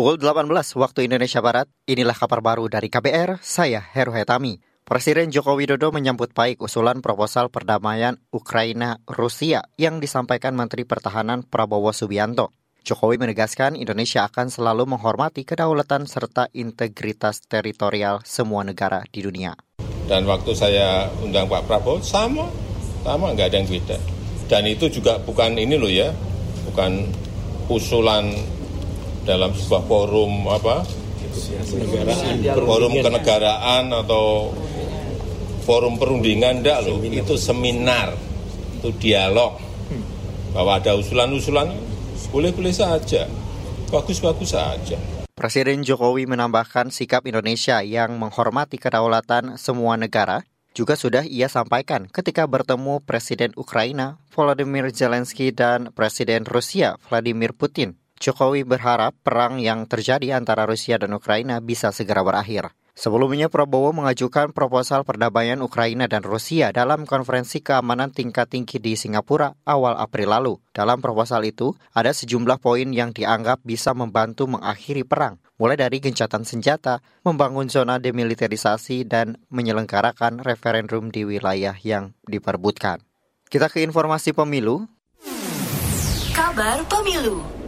Pukul 18 waktu Indonesia Barat, inilah kabar baru dari KBR, saya Heru Hetami. Presiden Joko Widodo menyambut baik usulan proposal perdamaian Ukraina-Rusia yang disampaikan Menteri Pertahanan Prabowo Subianto. Jokowi menegaskan Indonesia akan selalu menghormati kedaulatan serta integritas teritorial semua negara di dunia. Dan waktu saya undang Pak Prabowo, sama, sama nggak ada yang beda. Dan itu juga bukan ini loh ya, bukan usulan dalam sebuah forum apa? Forum kenegaraan atau forum perundingan enggak loh itu seminar itu dialog. Bahwa ada usulan-usulan boleh-boleh saja. Bagus-bagus saja. Presiden Jokowi menambahkan sikap Indonesia yang menghormati kedaulatan semua negara juga sudah ia sampaikan ketika bertemu Presiden Ukraina Volodymyr Zelensky dan Presiden Rusia Vladimir Putin Jokowi berharap perang yang terjadi antara Rusia dan Ukraina bisa segera berakhir. Sebelumnya Prabowo mengajukan proposal perdamaian Ukraina dan Rusia dalam konferensi keamanan tingkat tinggi di Singapura awal April lalu. Dalam proposal itu, ada sejumlah poin yang dianggap bisa membantu mengakhiri perang, mulai dari gencatan senjata, membangun zona demilitarisasi, dan menyelenggarakan referendum di wilayah yang diperbutkan. Kita ke informasi pemilu. Kabar pemilu.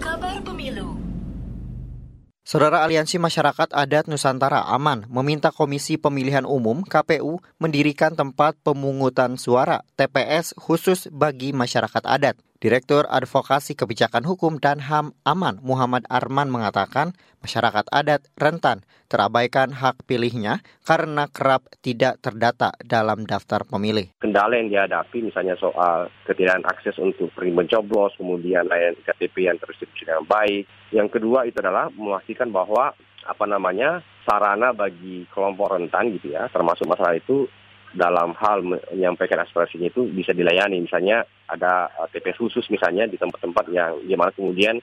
Saudara Aliansi Masyarakat Adat Nusantara Aman meminta Komisi Pemilihan Umum KPU mendirikan tempat pemungutan suara TPS khusus bagi masyarakat adat. Direktur Advokasi Kebijakan Hukum dan HAM Aman Muhammad Arman mengatakan masyarakat adat rentan terabaikan hak pilihnya karena kerap tidak terdata dalam daftar pemilih. Kendala yang dihadapi misalnya soal ketidakan akses untuk mencoblos, kemudian layanan KTP yang terdistribusi dengan baik. Yang kedua itu adalah memastikan bahwa apa namanya sarana bagi kelompok rentan gitu ya, termasuk masalah itu dalam hal menyampaikan aspirasinya itu bisa dilayani. Misalnya ada eh, TPS khusus misalnya di tempat-tempat yang di mana kemudian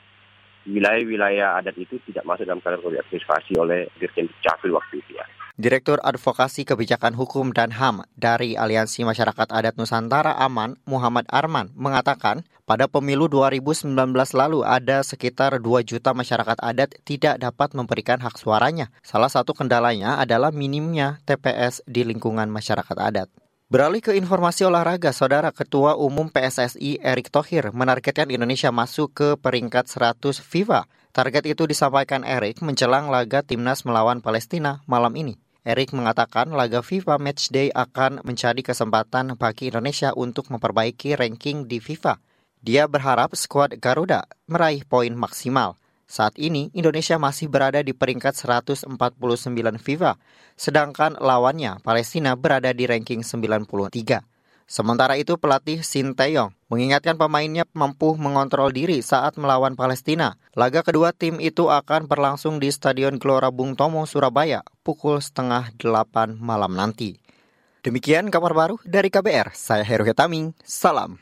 wilayah-wilayah adat itu tidak masuk dalam kategori administrasi oleh Dirjen Dukcapil waktu itu ya. Direktur Advokasi Kebijakan Hukum dan HAM dari Aliansi Masyarakat Adat Nusantara Aman, Muhammad Arman, mengatakan pada pemilu 2019 lalu ada sekitar 2 juta masyarakat adat tidak dapat memberikan hak suaranya. Salah satu kendalanya adalah minimnya TPS di lingkungan masyarakat adat. Beralih ke informasi olahraga, Saudara Ketua Umum PSSI Erick Thohir menargetkan Indonesia masuk ke peringkat 100 FIFA. Target itu disampaikan Erick menjelang laga timnas melawan Palestina malam ini. Erik mengatakan laga FIFA Matchday akan menjadi kesempatan bagi Indonesia untuk memperbaiki ranking di FIFA. Dia berharap skuad Garuda meraih poin maksimal. Saat ini Indonesia masih berada di peringkat 149 FIFA, sedangkan lawannya Palestina berada di ranking 93. Sementara itu pelatih Sinteyong mengingatkan pemainnya mampu mengontrol diri saat melawan Palestina. Laga kedua tim itu akan berlangsung di Stadion Gelora Bung Tomo, Surabaya pukul setengah delapan malam nanti. Demikian kabar baru dari KBR, saya Heru Hitaming, salam.